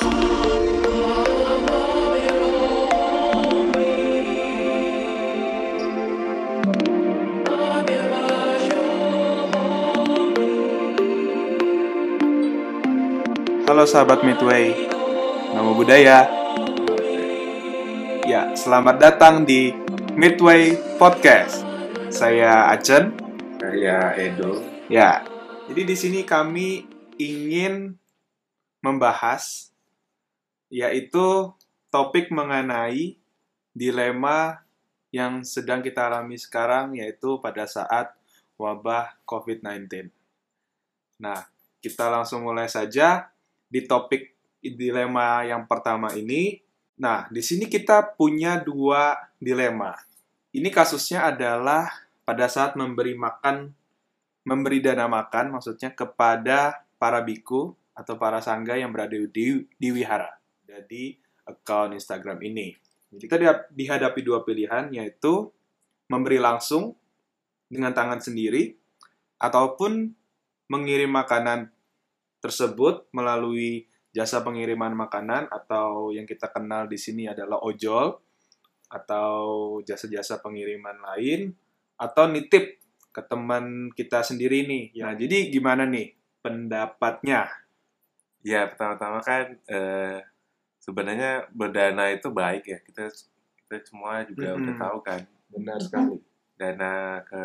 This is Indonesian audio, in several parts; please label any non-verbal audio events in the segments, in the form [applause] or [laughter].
Halo sahabat Midway, nama budaya. Ya, selamat datang di Midway Podcast. Saya Acen. Saya Edo. Ya, jadi di sini kami ingin membahas yaitu topik mengenai dilema yang sedang kita alami sekarang yaitu pada saat wabah COVID-19. Nah, kita langsung mulai saja di topik dilema yang pertama ini. Nah, di sini kita punya dua dilema. Ini kasusnya adalah pada saat memberi makan, memberi dana makan, maksudnya kepada para biku atau para sangga yang berada di, di wihara. Jadi, account Instagram ini. Kita dihadapi dua pilihan, yaitu memberi langsung dengan tangan sendiri, ataupun mengirim makanan tersebut melalui jasa pengiriman makanan atau yang kita kenal di sini adalah ojol atau jasa-jasa pengiriman lain atau nitip ke teman kita sendiri nih. Nah, jadi gimana nih pendapatnya? Ya, pertama-tama kan eh, sebenarnya berdana itu baik ya. Kita kita semua juga Mm-mm. udah tahu kan Benar sekali. dana ke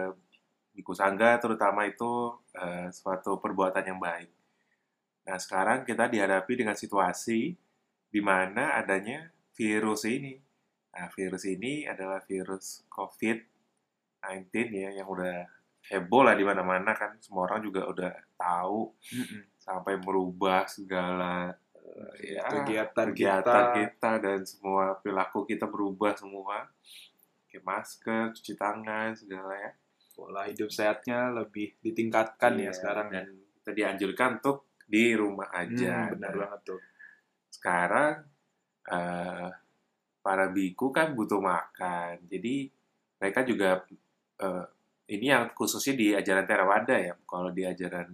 biku sangga terutama itu eh, suatu perbuatan yang baik. Nah, sekarang kita dihadapi dengan situasi di mana adanya virus ini. Nah, virus ini adalah virus COVID-19 ya yang udah heboh lah di mana-mana kan. Semua orang juga udah tahu sampai merubah segala ya, kegiatan, kegiatan kita. kita dan semua perilaku kita berubah semua. Pakai masker, cuci tangan, segala ya. Pola hidup sehatnya lebih ditingkatkan ya Iya, sekarang. dan kita dianjurkan untuk di rumah aja. Hmm, benar Nah, banget tuh. sekarang eh, para biku kan butuh makan, jadi mereka juga eh, ini yang khususnya di ajaran Theravada ya. Kalau di ajaran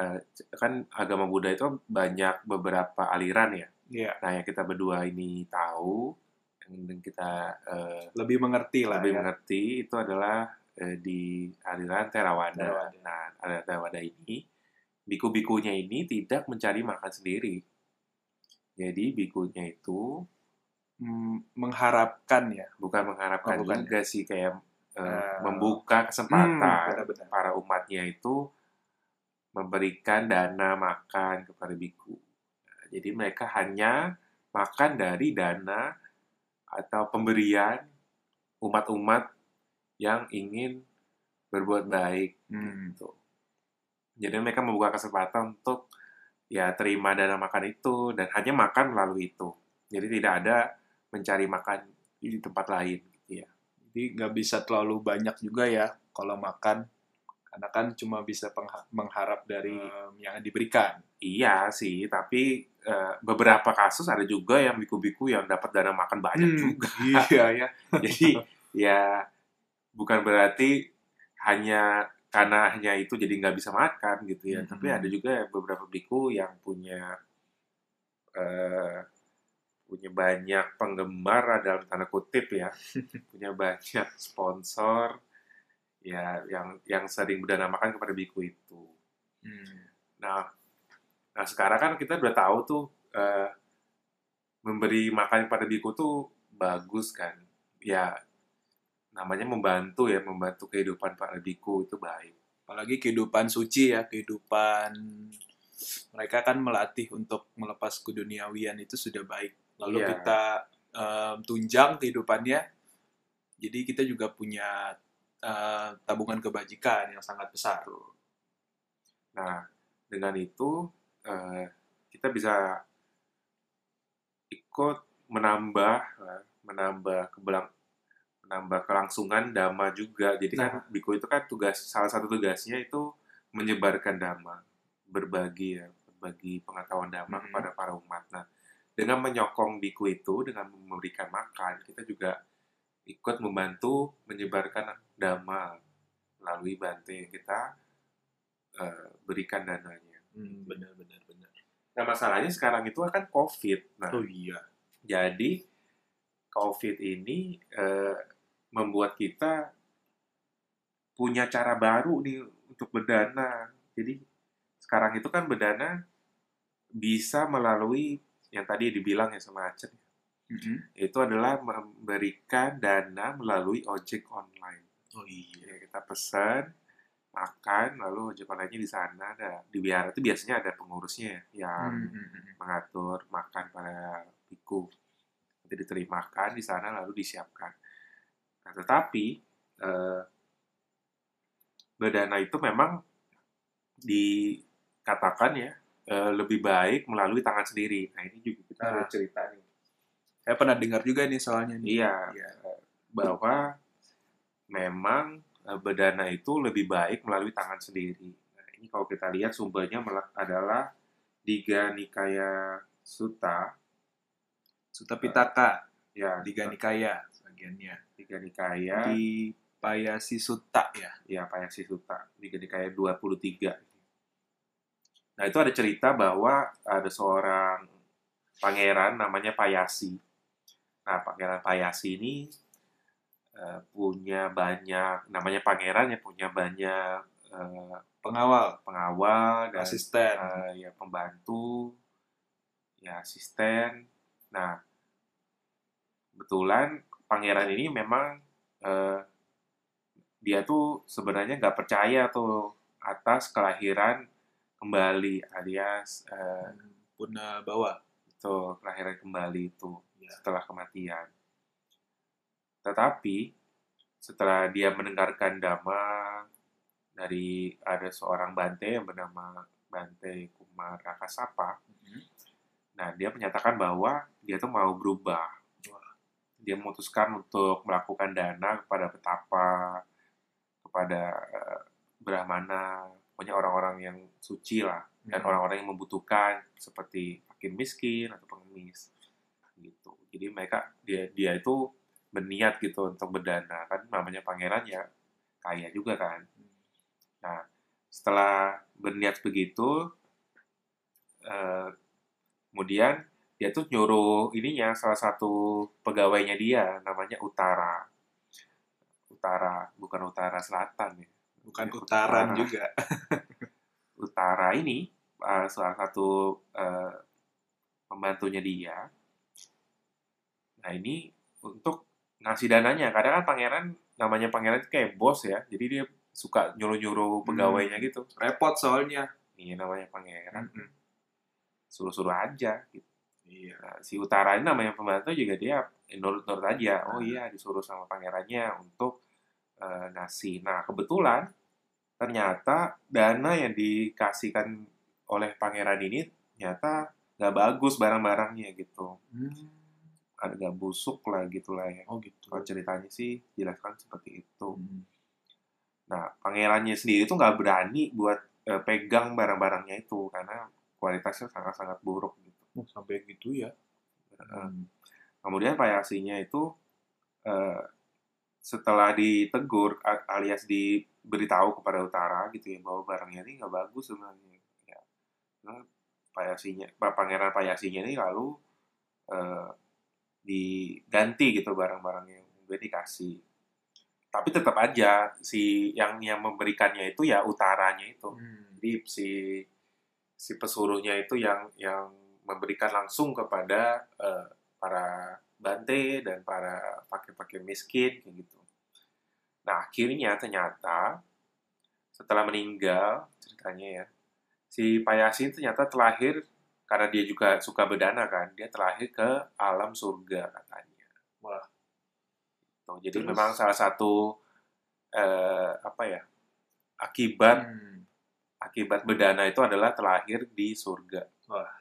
eh, kan agama Buddha itu banyak beberapa aliran ya. Iya, Nah yang kita berdua ini tahu dan kita eh, lebih mengerti lah lebih ya. mengerti itu adalah eh, di aliran Theravada. Theravada. Nah, aliran Theravada ini biku-bikunya ini tidak mencari makan sendiri. Jadi bikunya itu Hmm, mengharapkan ya. bukan mengharapkan Oh, bukan. juga sih kayak Eh, membuka Hmm, kesempatan benar-benar. para umatnya itu memberikan dana makan kepada biku. Nah, jadi mereka hanya makan dari dana atau pemberian umat-umat yang ingin berbuat baik Hmm. gitu. Jadi mereka membuka kesempatan untuk ya terima dana makan itu dan hanya makan melalui itu. Jadi tidak ada mencari makan di tempat lain gitu ya. Jadi nggak bisa terlalu banyak juga ya kalau makan. Karena kan cuma bisa mengharap dari em, yang diberikan. Iya sih, tapi eh, beberapa kasus ada juga yang biku-biku yang dapat dana makan banyak Hmm, juga. Iya ya. [laughs] Jadi ya bukan berarti hanya karena hanya itu jadi nggak bisa makan gitu ya. Mhm. Tapi ada juga beberapa biku yang punya eh, punya banyak penggemar dalam tanda kutip ya, [laughs] punya banyak sponsor ya yang yang sering berdana-makan kepada biku itu. Hmm. Nah, nah sekarang kan kita udah tahu tuh eh, memberi makan pada biku tuh bagus kan. Ya namanya membantu ya, membantu kehidupan para biku itu baik. Apalagi kehidupan suci ya, kehidupan mereka kan melatih untuk melepas keduniawian itu sudah baik. Lalu Iya. kita em, tunjang kehidupannya. Jadi kita juga punya eh, tabungan kebajikan yang sangat besar. Nah, dengan itu eh, kita bisa ikut menambah eh, menambah kebelang menambah kelangsungan dhamma juga. Jadi kan biku itu kan tugas salah satu tugasnya itu menyebarkan dhamma, berbagi ya, berbagi pengetahuan dhamma Hmm. kepada para umat. Nah, dengan menyokong biku itu dengan memberikan makan, kita juga ikut membantu menyebarkan dhamma melalui bantu yang kita eh, berikan dananya. Hmm, benar benar benar. Nah, masalahnya sekarang itu kan COVID. Nah, Oh iya. jadi COVID ini eh, membuat kita punya cara baru nih untuk berdana. Jadi sekarang itu kan berdana bisa melalui yang tadi dibilang ya sama Aceh, Mhm. itu adalah memberikan dana melalui ojek online. Oh iya. Ya, kita pesan, makan, lalu ojek online-nya di sana ada di biara itu biasanya ada pengurusnya ya, yang Hmm, hmm, hmm. mengatur makan para biku. Nanti diterimakan di sana lalu disiapkan. Nah, tetapi eh, berdana itu memang dikatakan ya eh, lebih baik melalui tangan sendiri. Nah ini juga kita Ah. cerita nih. Saya pernah dengar juga nih soalnya nih. Iya, Iya. bahwa memang eh, berdana itu lebih baik melalui tangan sendiri. Nah, ini kalau kita lihat sumbernya adalah Diga Nikaya Sutta, Sutta Pitaka, ya Diga Nikaya bagiannya. Diga Nikaya, Di Payasi Sutta ya. ya Payasi Sutta, Diga Nikaya 23. Nah, itu ada cerita bahwa ada seorang pangeran namanya Payasi. Nah, pangeran Payasi ini eh, punya banyak, namanya pangeran ya punya banyak eh, Pengawal, pengawal dan asisten. eh, ya pembantu, ya asisten. Nah, kebetulan pangeran ini memang eh, dia tuh sebenarnya nggak percaya tuh atas kelahiran kembali alias eh, Puna bawa. itu kelahiran kembali itu Ya. setelah kematian. Tetapi setelah dia mendengarkan dhamma dari ada seorang bante yang bernama Bante Kumar Rakasapa, Mhm. nah dia menyatakan bahwa dia tuh mau berubah. Dia memutuskan untuk melakukan dana kepada petapa, kepada eh, brahmana, pokoknya orang-orang yang suci lah dan Mhm. orang-orang yang membutuhkan seperti fakir miskin atau pengemis gitu. Jadi mereka dia dia itu berniat gitu untuk berdana. Kan namanya pangeran ya kaya juga kan. Nah setelah berniat begitu eh, kemudian dia tuh nyuruh ininya salah satu pegawainya dia namanya Utara. Utara bukan Utara Selatan ya. Bukan Ya, utaran juga. [laughs] Utara ini uh, salah satu uh, pembantunya dia. Nah ini untuk ngasih dananya. Kadang kan pangeran namanya pangeran kayak bos ya. Jadi dia suka nyuruh-nyuruh pegawainya gitu. Repot soalnya. Ini namanya pangeran. Mhm. Suruh-suruh aja. Gitu. Iya. Nah, si Utara ini namanya pembantu juga dia nurut-nurut aja. Oh iya disuruh sama pangerannya untuk uh, ngasih. Nah kebetulan ternyata dana yang dikasihkan oleh pangeran ini ternyata nggak bagus barang-barangnya gitu. Hmm. Agak busuk lah gitu lah ya. Oh gitu. Kalau ceritanya sih jelaskan seperti itu. Hmm. Nah pangerannya sendiri tuh nggak berani buat eh, pegang barang-barangnya itu karena kualitasnya sangat-sangat buruk gitu. Oh, sampai gitu ya. Hmm. Kemudian payasinya itu eh, setelah ditegur alias diberitahu kepada utara gitu ya bahwa barangnya ini nggak bagus sebenarnya. Ya. Nah, payasinya, pa- pangeran payasinya ini lalu eh, diganti gitu barang-barangnya udah dikasih. Tapi tetap aja si yang yang memberikannya itu ya utaranya itu. Hmm. Jadi si si pesuruhnya itu yang yang memberikan langsung kepada eh, para bante dan para fakir-fakir miskin kayak gitu. Nah akhirnya ternyata setelah meninggal ceritanya ya si Payasin ternyata terlahir karena dia juga suka berdana kan dia terlahir ke alam surga katanya. Wah. Tuh, jadi Terus? memang salah satu eh, apa ya akibat Hmm. akibat berdana itu adalah terlahir di surga. Wah.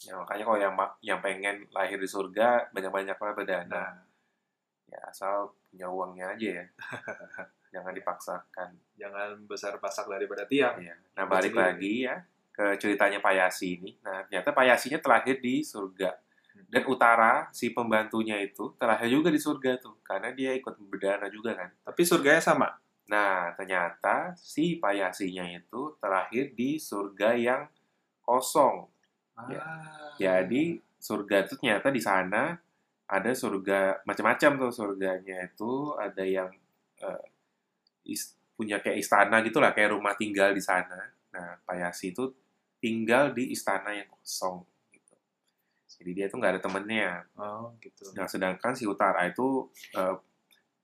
Ya, makanya kalau yang yang pengen lahir di surga banyak-banyaklah berdana. Nah, Ya asal punya uangnya aja ya. [laughs] Jangan dipaksakan. jangan besar pasak daripada tiang. Ya. Nah balik lagi ya ke ceritanya Payasi ini. Nah ternyata Payasinya terlahir di surga. Dan Utara si pembantunya itu terlahir juga di surga tuh karena dia ikut berdana juga kan. Tapi surganya sama. Nah ternyata si Payasinya itu terlahir di surga yang kosong Ya. Ah. Jadi surga itu ternyata di sana ada surga macam-macam tuh surganya itu ada yang is- punya kayak istana gitulah kayak rumah tinggal di sana. Nah, Payasi itu tinggal di istana yang kosong gitu. Jadi dia tuh nggak ada temennya. Oh, gitu. Nah, sedangkan si Utara itu eh,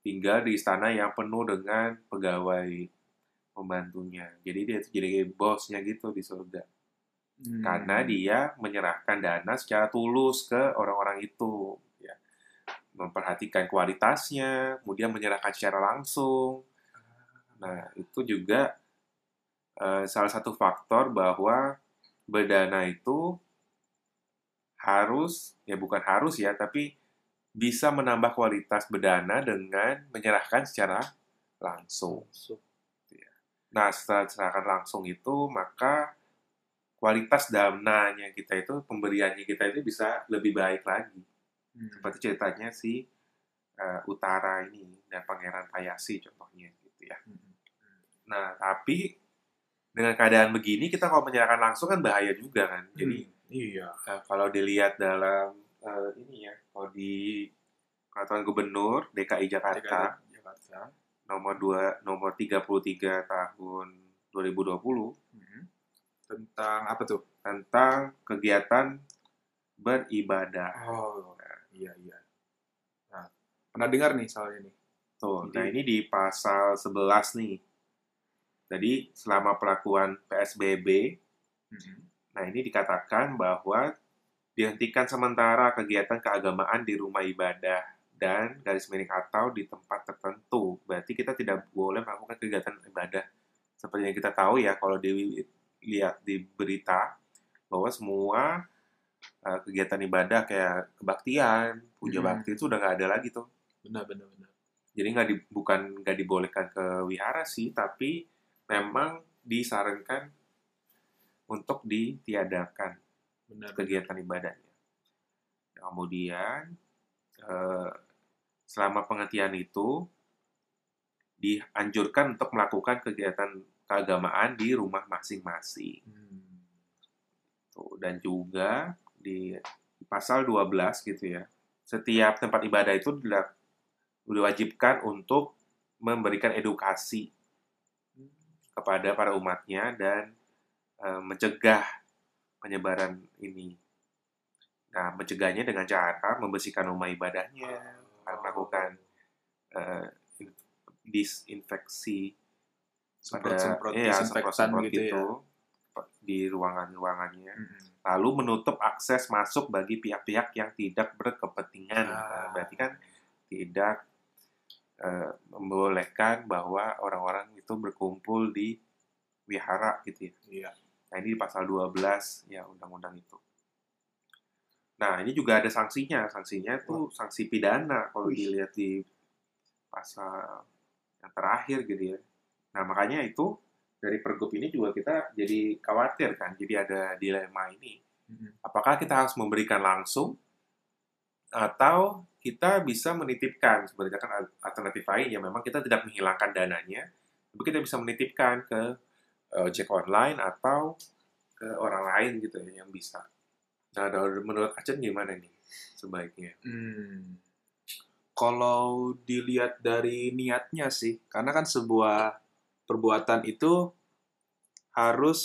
tinggal di istana yang penuh dengan pegawai pembantunya. Jadi dia tuh jadi bosnya gitu di surga. Hmm. Karena dia menyerahkan dana secara tulus ke orang-orang itu. Ya. Memperhatikan kualitasnya, kemudian menyerahkan secara langsung. Nah, itu juga eh, salah satu faktor bahwa berdana itu harus, ya bukan harus ya, tapi bisa menambah kualitas berdana dengan menyerahkan secara langsung. Masuk. Nah, setelah diserahkan langsung itu, maka kualitas dananya kita itu, pemberiannya kita itu bisa lebih baik lagi. Hmm. Seperti ceritanya si eh, Utara ini, dan Pangeran Payasi contohnya gitu ya. Hmm. Nah, tapi dengan keadaan begini, kita kalau menyerahkan langsung kan bahaya juga kan. Jadi, Hmm. iya. eh, kalau dilihat dalam eh, ini ya, kalau di Peraturan Gubernur DKI Jakarta, Jakarta. nomor 2 nomor 33 tahun 2020 Hmm. Tentang apa tuh? tentang kegiatan beribadah. Oh, iya iya. Nah, pernah dengar nih soal ini. Tuh, Jadi- nah ini di pasal 11 nih. Jadi selama pelakuan PSBB, Hmm. nah ini dikatakan bahwa dihentikan sementara kegiatan keagamaan di rumah ibadah dan garis miring atau di tempat tertentu. Berarti kita tidak boleh melakukan kegiatan ibadah. Seperti yang kita tahu ya, kalau dilihat di berita, bahwa semua uh, kegiatan ibadah kayak kebaktian, puja Hmm. bakti itu udah nggak ada lagi tuh. Benar benar benar. Jadi nggak di, bukan nggak dibolehkan ke wihara sih, tapi memang disarankan untuk ditiadakan Benar. kegiatan ibadahnya. Kemudian eh, selama penghentian itu dianjurkan untuk melakukan kegiatan keagamaan di rumah masing-masing. Hmm. Tuh, dan juga di pasal 12 gitu ya. Setiap tempat ibadah itu diwajibkan untuk memberikan edukasi kepada para umatnya dan eh, mencegah penyebaran ini. Nah, mencegahnya dengan cara membersihkan rumah ibadahnya, melakukan eh, in- disinfeksi semprot-semprot iya, disinfektan semprot-semprot gitu ya. di ruangan-ruangannya. Hmm. Lalu menutup akses masuk bagi pihak-pihak yang tidak berkepentingan. Ah. Nah, berarti kan tidak eh, membolehkan bahwa orang-orang itu berkumpul di wihara gitu ya. Iya. Nah, ini di pasal 12 ya undang-undang itu. Nah, ini juga ada sanksinya. Sanksinya itu sanksi pidana kalau dilihat di pasal yang terakhir gitu ya. Nah, makanya itu dari pergub ini juga kita jadi khawatir kan. Jadi ada dilema ini. Apakah kita harus memberikan langsung atau kita bisa menitipkan sebenarnya kan alternatif lain ya memang kita tidak menghilangkan dananya tapi kita bisa menitipkan ke eh, ojek online atau ke orang lain gitu ya yang bisa nah menurut Acen gimana nih sebaiknya Hmm. Kalau dilihat dari niatnya sih, karena kan sebuah perbuatan itu harus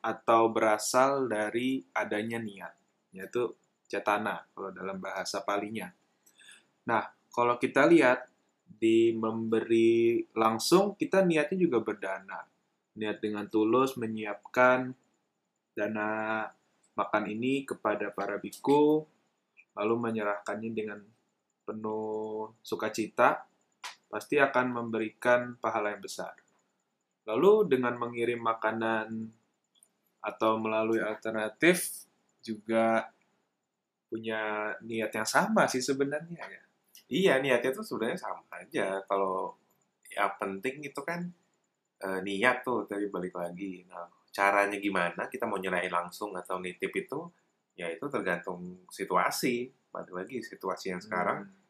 atau berasal dari adanya niat, yaitu cetana kalau dalam bahasa palinya. Nah, kalau kita lihat di memberi langsung, kita niatnya juga berdana. Niat dengan tulus menyiapkan dana makan ini kepada para biku, lalu menyerahkannya dengan penuh sukacita, pasti akan memberikan pahala yang besar. Lalu dengan mengirim makanan atau melalui alternatif juga punya niat yang sama sih sebenarnya ya. iya niatnya tuh sebenarnya sama aja kalau yang penting itu kan eh, niat tuh dari balik lagi nah caranya gimana kita mau nyerahin langsung atau nitip itu ya itu tergantung situasi balik lagi situasi yang sekarang Hmm.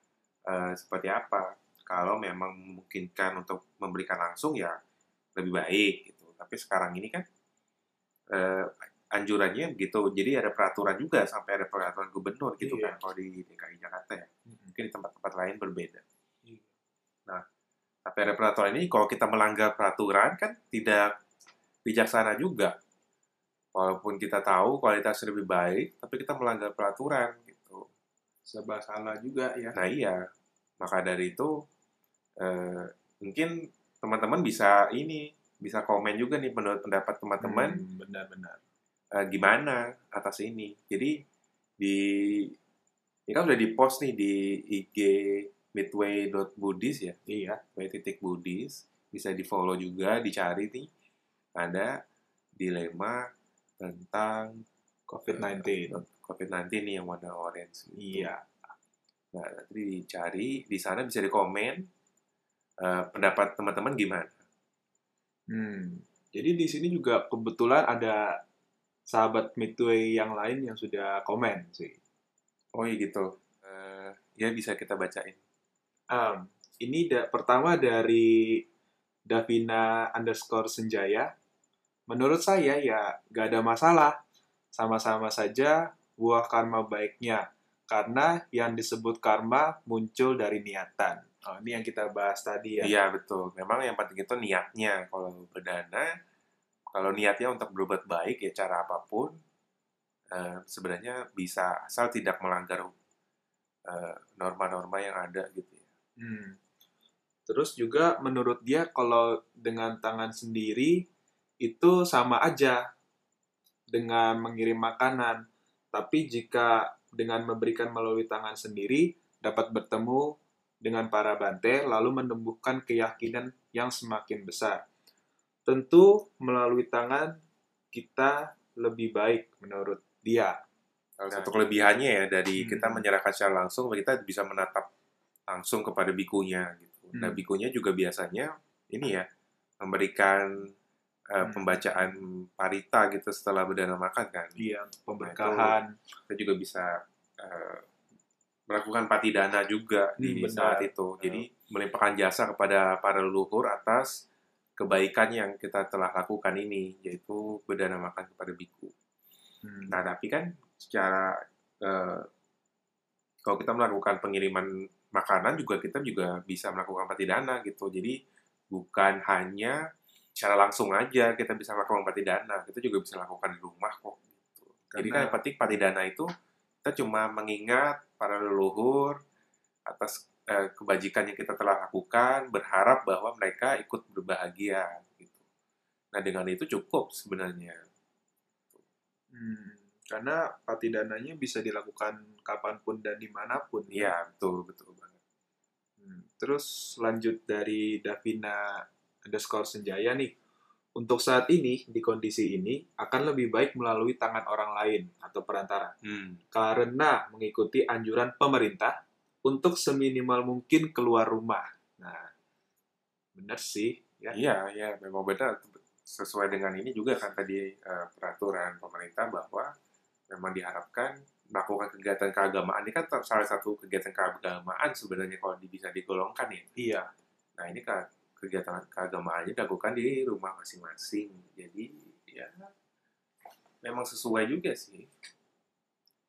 eh, seperti apa. Kalau memang memungkinkan untuk memberikan langsung ya lebih baik gitu. Tapi sekarang ini kan eh, anjurannya begitu. Jadi ada peraturan juga sampai ada peraturan gubernur gitu Iya. kan kalau di DKI Jakarta ya. Mungkin di tempat-tempat lain berbeda. Iya. Nah, tapi ada peraturan ini kalau kita melanggar peraturan kan tidak bijaksana juga. Walaupun kita tahu kualitasnya lebih baik, tapi kita melanggar peraturan gitu. Serba salah juga ya. Nah iya, maka dari itu eh, mungkin teman-teman bisa ini bisa komen juga nih menurut pendapat teman-teman Hmm, benar-benar. Eh, gimana atas ini. Jadi di ini kan udah di post nih di IG midway.budis ya, Iya. midway titik budis bisa di follow juga, dicari nih ada dilema tentang COVID-19. COVID-19 nih yang warna orange. gitu. Iya. Nah, nanti dicari, di sana bisa dikomen eh, pendapat teman-teman gimana. Hmm. Jadi di sini juga kebetulan ada sahabat Midway yang lain yang sudah komen sih. Oh iya gitu. Eh, ya bisa kita bacain. Um, ini da- pertama dari Davina underscore Senjaya. Menurut saya ya gak ada masalah. Sama-sama saja buah karma baiknya. Karena yang disebut karma muncul dari niatan. Oh, ini yang kita bahas tadi ya. Iya betul. Memang yang penting itu niatnya. Kalau berdana, kalau niatnya untuk berbuat baik ya cara apa pun, eh, sebenarnya bisa asal tidak melanggar eh, norma-norma yang ada gitu ya. Hmm. Terus juga menurut dia kalau dengan tangan sendiri itu sama aja dengan mengirim makanan. Tapi jika dengan memberikan melalui tangan sendiri dapat bertemu dengan para bante lalu menumbuhkan keyakinan yang semakin besar. Tentu melalui tangan kita lebih baik menurut dia. Salah Nah, satu kelebihannya ya dari Hmm. kita menyerahkan secara langsung, kita bisa menatap langsung kepada bikunya gitu. Nah, Hmm. bikunya juga biasanya ini ya memberikan eh, Hmm. pembacaan parita gitu setelah berdana makan kan. Dia pemberkahan. Kita juga bisa eh, melakukan patidana juga di Hmm, benar. saat itu. Jadi melimpahkan jasa kepada para leluhur atas kebaikan yang kita telah lakukan ini, yaitu berdana makan kepada biku. Hmm. Nah, tapi kan secara eh, kalau kita melakukan pengiriman makanan juga kita juga bisa melakukan patidana gitu. Jadi bukan hanya secara langsung aja kita bisa melakukan patidana, kita juga bisa lakukan di rumah kok. Gitu. Jadi kan Karena- yang penting patidana itu kita cuma mengingat para leluhur atas eh, kebajikan yang kita telah lakukan, berharap bahwa mereka ikut berbahagia gitu. Nah, dengan itu cukup sebenarnya. Hmm, karena patidananya bisa dilakukan kapan pun dan di mana pun. ya. Iya, betul, betul banget. Hmm, Terus lanjut dari Davina underscore Senjaya nih. Untuk saat ini, di kondisi ini, akan lebih baik melalui tangan orang lain atau perantara. Hmm. Karena mengikuti anjuran pemerintah untuk seminimal mungkin keluar rumah. Nah, benar sih. Ya. Iya, iya, memang benar. Sesuai dengan ini juga kan tadi eh, peraturan pemerintah bahwa memang diharapkan melakukan kegiatan keagamaan ini kan salah satu kegiatan keagamaan sebenarnya kalau bisa digolongkan ya. Iya. Nah ini kan kegiatan keagamaannya dilakukan di rumah masing-masing. Jadi ya memang sesuai juga sih.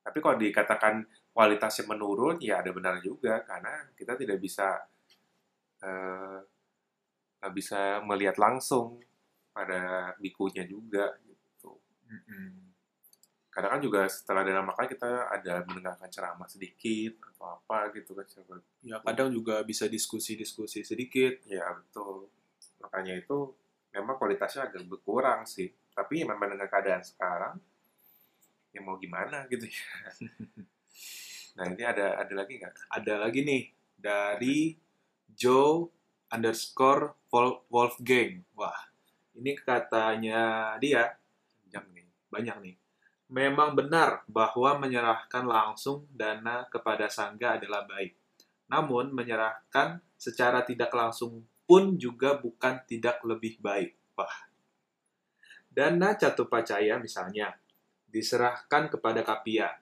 Tapi kalau dikatakan kualitasnya menurun, ya ada benar juga karena kita tidak bisa nggak bisa melihat langsung pada bikunya juga gitu. Mm-mm. Kadang kan juga setelah dalam makan kita ada mendengarkan ceramah sedikit atau apa gitu kan. Ya, kadang juga bisa diskusi-diskusi sedikit. Ya betul. Makanya itu memang kualitasnya agak berkurang sih. Tapi memang dengan keadaan sekarang, ya mau gimana gitu ya. [laughs] nah ini ada ada lagi nggak? Ada lagi nih, dari Joe underscore Wolf- Wolfgang. Wah, ini katanya dia, Jam nih. banyak nih. Memang benar bahwa menyerahkan langsung dana kepada sangga adalah baik. Namun menyerahkan secara tidak langsung pun juga bukan tidak lebih baik. Wah. Dana Catupacaya misalnya diserahkan kepada kapia,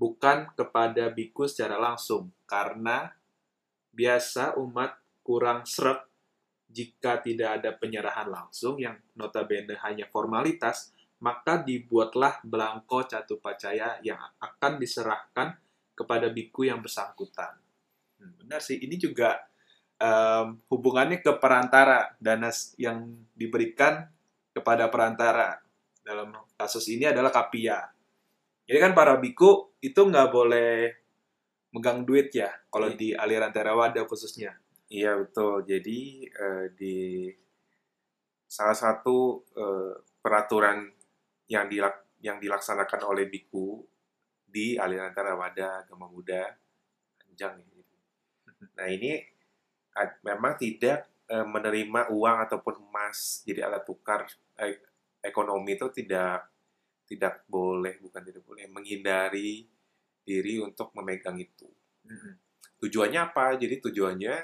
bukan kepada biku secara langsung karena biasa umat kurang srek jika tidak ada penyerahan langsung yang notabene hanya formalitas maka dibuatlah belangko catupacaya yang akan diserahkan kepada biku yang bersangkutan. Hmm, benar sih, ini juga em, hubungannya ke perantara, dana yang diberikan kepada perantara. Dalam kasus ini adalah kapia. Jadi kan para biku itu nggak boleh megang duit ya, kalau Iya. di aliran Theravada khususnya. Iya betul. Jadi eh, di salah satu eh, peraturan yang dilak- yang dilaksanakan oleh biku di aliran Theravada Agama Buddha Anjang ya. Nah ini memang tidak eh, menerima uang ataupun emas jadi alat tukar eh, ekonomi itu tidak tidak boleh bukan tidak boleh menghindari diri untuk memegang itu tujuannya apa? Jadi tujuannya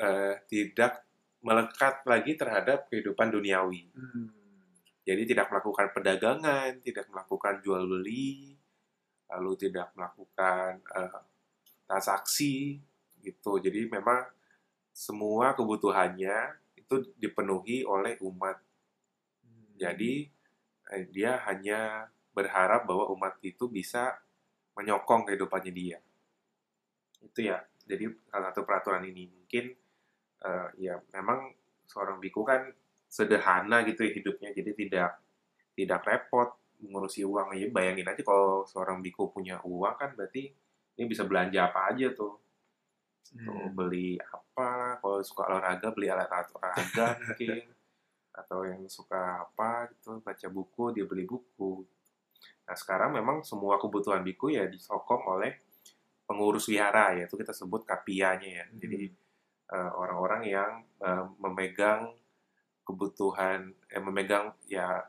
eh, tidak melekat lagi terhadap kehidupan duniawi. Hmm. Jadi tidak melakukan perdagangan, tidak melakukan jual beli, lalu tidak melakukan eh, transaksi gitu. Jadi memang semua kebutuhannya itu dipenuhi oleh umat. Jadi eh, dia hanya berharap bahwa umat itu bisa menyokong kehidupannya dia. Itu ya. Jadi salah satu peraturan ini mungkin eh, ya memang seorang biku kan sederhana gitu ya hidupnya, jadi tidak tidak repot mengurusi uang. Ya bayangin aja kalau seorang biku punya uang kan berarti ini bisa belanja apa aja tuh. Tuh, Hmm. beli apa, kalau suka olahraga beli alat-alat olahraga [laughs] mungkin atau yang suka apa gitu baca buku dia beli buku. Nah sekarang memang semua kebutuhan biku ya disokong oleh pengurus wihara yaitu kita sebut kapianya ya. Jadi eh, orang-orang yang eh, memegang kebutuhan eh, memegang ya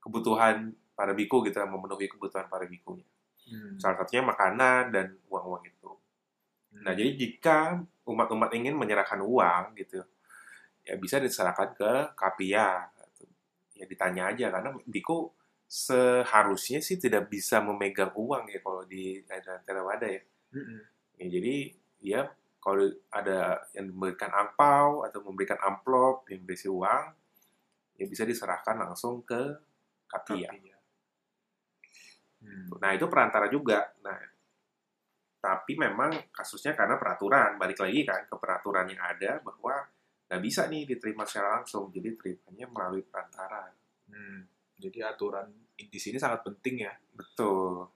kebutuhan para biku gitu memenuhi kebutuhan para bikunya. Hmm. salah satunya makanan dan uang-uang itu. Nah, jadi jika umat-umat ingin menyerahkan uang gitu, ya bisa diserahkan ke kapia. Ya ditanya aja karena biku seharusnya sih tidak bisa memegang uang ya kalau di Theravada ya. Hmm. ya. Jadi ya kalau ada yang memberikan angpau atau memberikan amplop yang berisi uang, ya bisa diserahkan langsung ke kapia. Kapia. Hmm. Nah, itu perantara juga. Nah, tapi memang kasusnya karena peraturan. Balik lagi kan ke peraturan yang ada bahwa nggak bisa nih diterima secara langsung. Jadi terimanya melalui perantara. Hmm. Jadi aturan di sini sangat penting ya. Betul.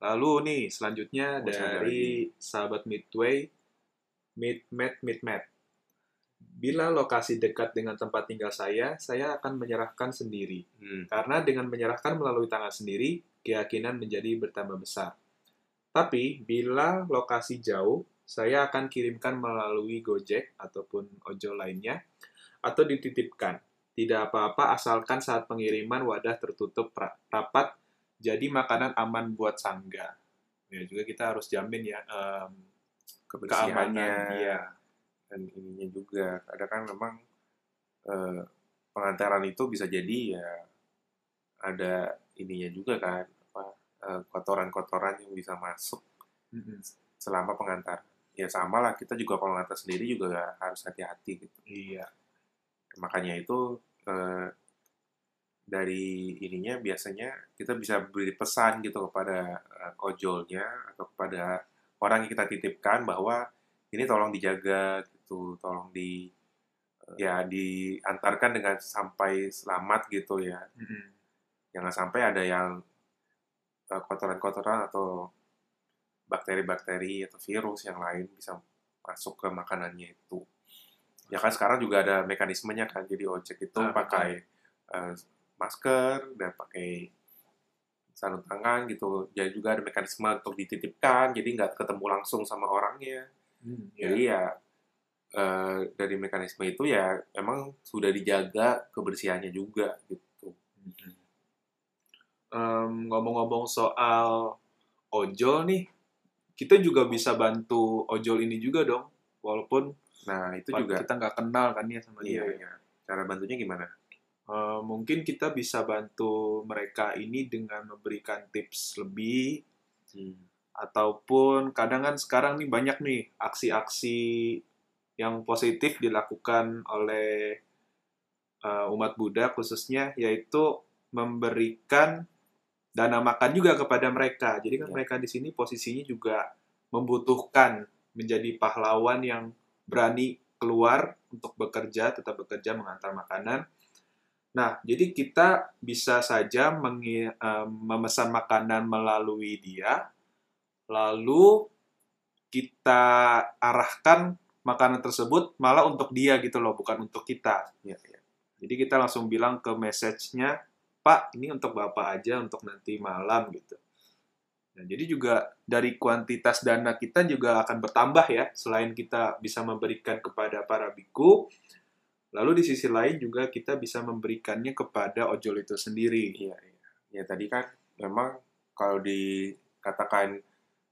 Lalu nih selanjutnya ada dari sahabat Midway, Mid Met Mid Met. Bila lokasi dekat dengan tempat tinggal saya, saya akan menyerahkan sendiri. Hmm. Karena dengan menyerahkan melalui tangan sendiri, keyakinan menjadi bertambah besar. Tapi bila lokasi jauh, saya akan kirimkan melalui Gojek ataupun ojol lainnya, atau dititipkan. Tidak apa-apa asalkan saat pengiriman wadah tertutup ra- rapat, jadi makanan aman buat sangga. Ya juga kita harus jamin ya em, Kebersihannya. Iya. Dan ininya juga. Kadang kan memang eh, pengantaran itu bisa jadi ya ada ininya juga kan. apa eh, kotoran-kotoran yang bisa masuk Mm-mm. selama pengantar. Ya sama lah, kita juga kalau ngantar sendiri juga harus hati-hati gitu. Iya. makanya itu eh, dari ininya biasanya kita bisa beri pesan gitu kepada eh, ojolnya atau kepada orang yang kita titipkan bahwa ini tolong dijaga gitu tolong di eh, ya diantarkan dengan sampai selamat gitu ya Mm-mm. jangan sampai ada yang eh, kotoran-kotoran atau bakteri-bakteri atau virus yang lain bisa masuk ke makanannya itu. Ya kan sekarang juga ada mekanismenya kan jadi ojek itu Ah, pakai eh, masker dan pakai sarung tangan gitu. Jadi juga ada mekanisme untuk dititipkan jadi nggak ketemu langsung sama orangnya. Hmm, jadi iya. ya eh, dari mekanisme itu ya memang sudah dijaga kebersihannya juga gitu. Em, ngomong-ngomong soal ojol nih, kita juga bisa bantu ojol ini juga dong, walaupun nah itu juga kita nggak kenal kan ya sama iya, dia. iya. cara bantunya gimana Eh, mungkin kita bisa bantu mereka ini dengan memberikan tips lebih, Hmm. ataupun kadang kan sekarang nih banyak nih aksi-aksi yang positif dilakukan oleh eh, umat Buddha khususnya, yaitu memberikan dana makan juga kepada mereka. Jadi kan Ya. mereka di sini posisinya juga membutuhkan menjadi pahlawan yang berani keluar untuk bekerja, tetap bekerja mengantar makanan. Nah, jadi kita bisa saja mengi- eh, memesan makanan melalui dia, lalu kita arahkan makanan tersebut malah untuk dia gitu loh, bukan untuk kita. Ya, ya. Jadi kita langsung bilang ke message-nya, Pak, ini untuk Bapak aja untuk nanti malam gitu. Nah, jadi juga dari kuantitas dana kita juga akan bertambah ya, selain kita bisa memberikan kepada para biku, lalu di sisi lain juga kita bisa memberikannya kepada ojol itu sendiri. Iya, iya. Ya tadi kan memang kalau dikatakan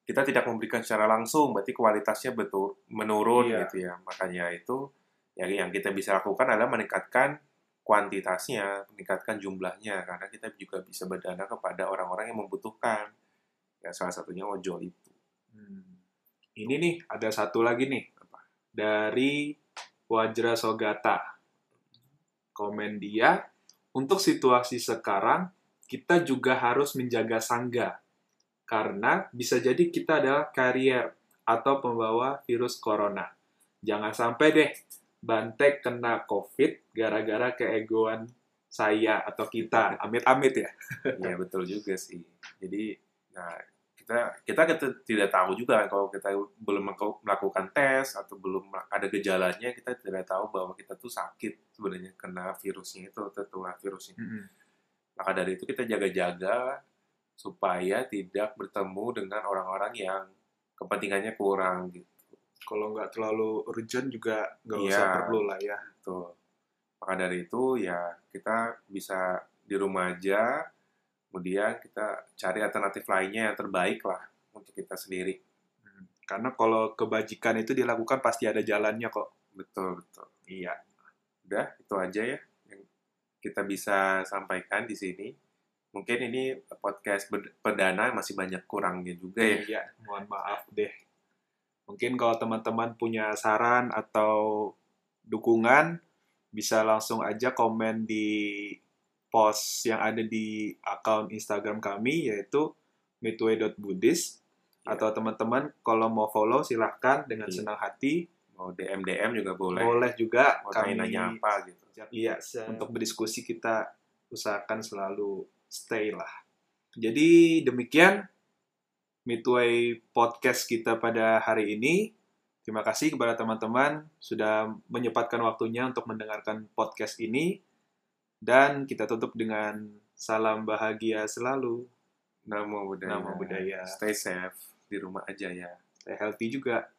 kita tidak memberikan secara langsung, berarti kualitasnya betul menurun Iya. gitu ya. Makanya itu ya yang kita bisa lakukan adalah meningkatkan kuantitasnya, meningkatkan jumlahnya karena kita juga bisa berdana kepada orang-orang yang membutuhkan. Ya salah satunya ojol itu. Hmm. Ini nih, ada satu lagi nih. Dari Wajra Sogata. Komen dia, untuk situasi sekarang, kita juga harus menjaga sangga. Karena bisa jadi kita adalah karier atau pembawa virus corona. Jangan sampai deh Bantek kena COVID gara-gara keegoan saya atau kita. Amit-amit ya. Iya [laughs] betul juga sih. Jadi nah kita kita kita tidak tahu juga kan kalau kita belum melaku- melakukan tes atau belum ada gejalanya kita tidak tahu bahwa kita tuh sakit sebenarnya kena virusnya itu tertular virusnya. Maka dari itu kita jaga-jaga supaya tidak bertemu dengan orang-orang yang kepentingannya kurang gitu. Kalau nggak terlalu urgent juga nggak Iya. usah perlu lah ya. Tuh. Maka dari itu ya kita bisa di rumah aja, kemudian kita cari alternatif lainnya yang terbaik lah untuk kita sendiri. Hmm. Karena kalau kebajikan itu dilakukan pasti ada jalannya kok. Betul, betul. Iya. Udah, itu aja ya yang kita bisa sampaikan di sini. Mungkin ini podcast perdana masih banyak kurangnya juga ya. Iya, mohon maaf deh. Mungkin kalau teman-teman punya saran atau dukungan, bisa langsung aja komen di post yang ada di akun Instagram kami, yaitu midway.buddhist. Iya. Atau teman-teman kalau mau follow silahkan dengan Iya. senang hati. Mau DM-DM juga boleh. Boleh juga Mau kami nanya apa gitu. Iya, untuk berdiskusi kita usahakan selalu stay lah. Jadi demikian Midway podcast kita pada hari ini. Terima kasih kepada teman-teman sudah menyempatkan waktunya untuk mendengarkan podcast ini. Dan kita tutup dengan salam bahagia selalu. Namo budaya. Namo Buddhaya. Stay safe di rumah aja ya. Stay healthy juga.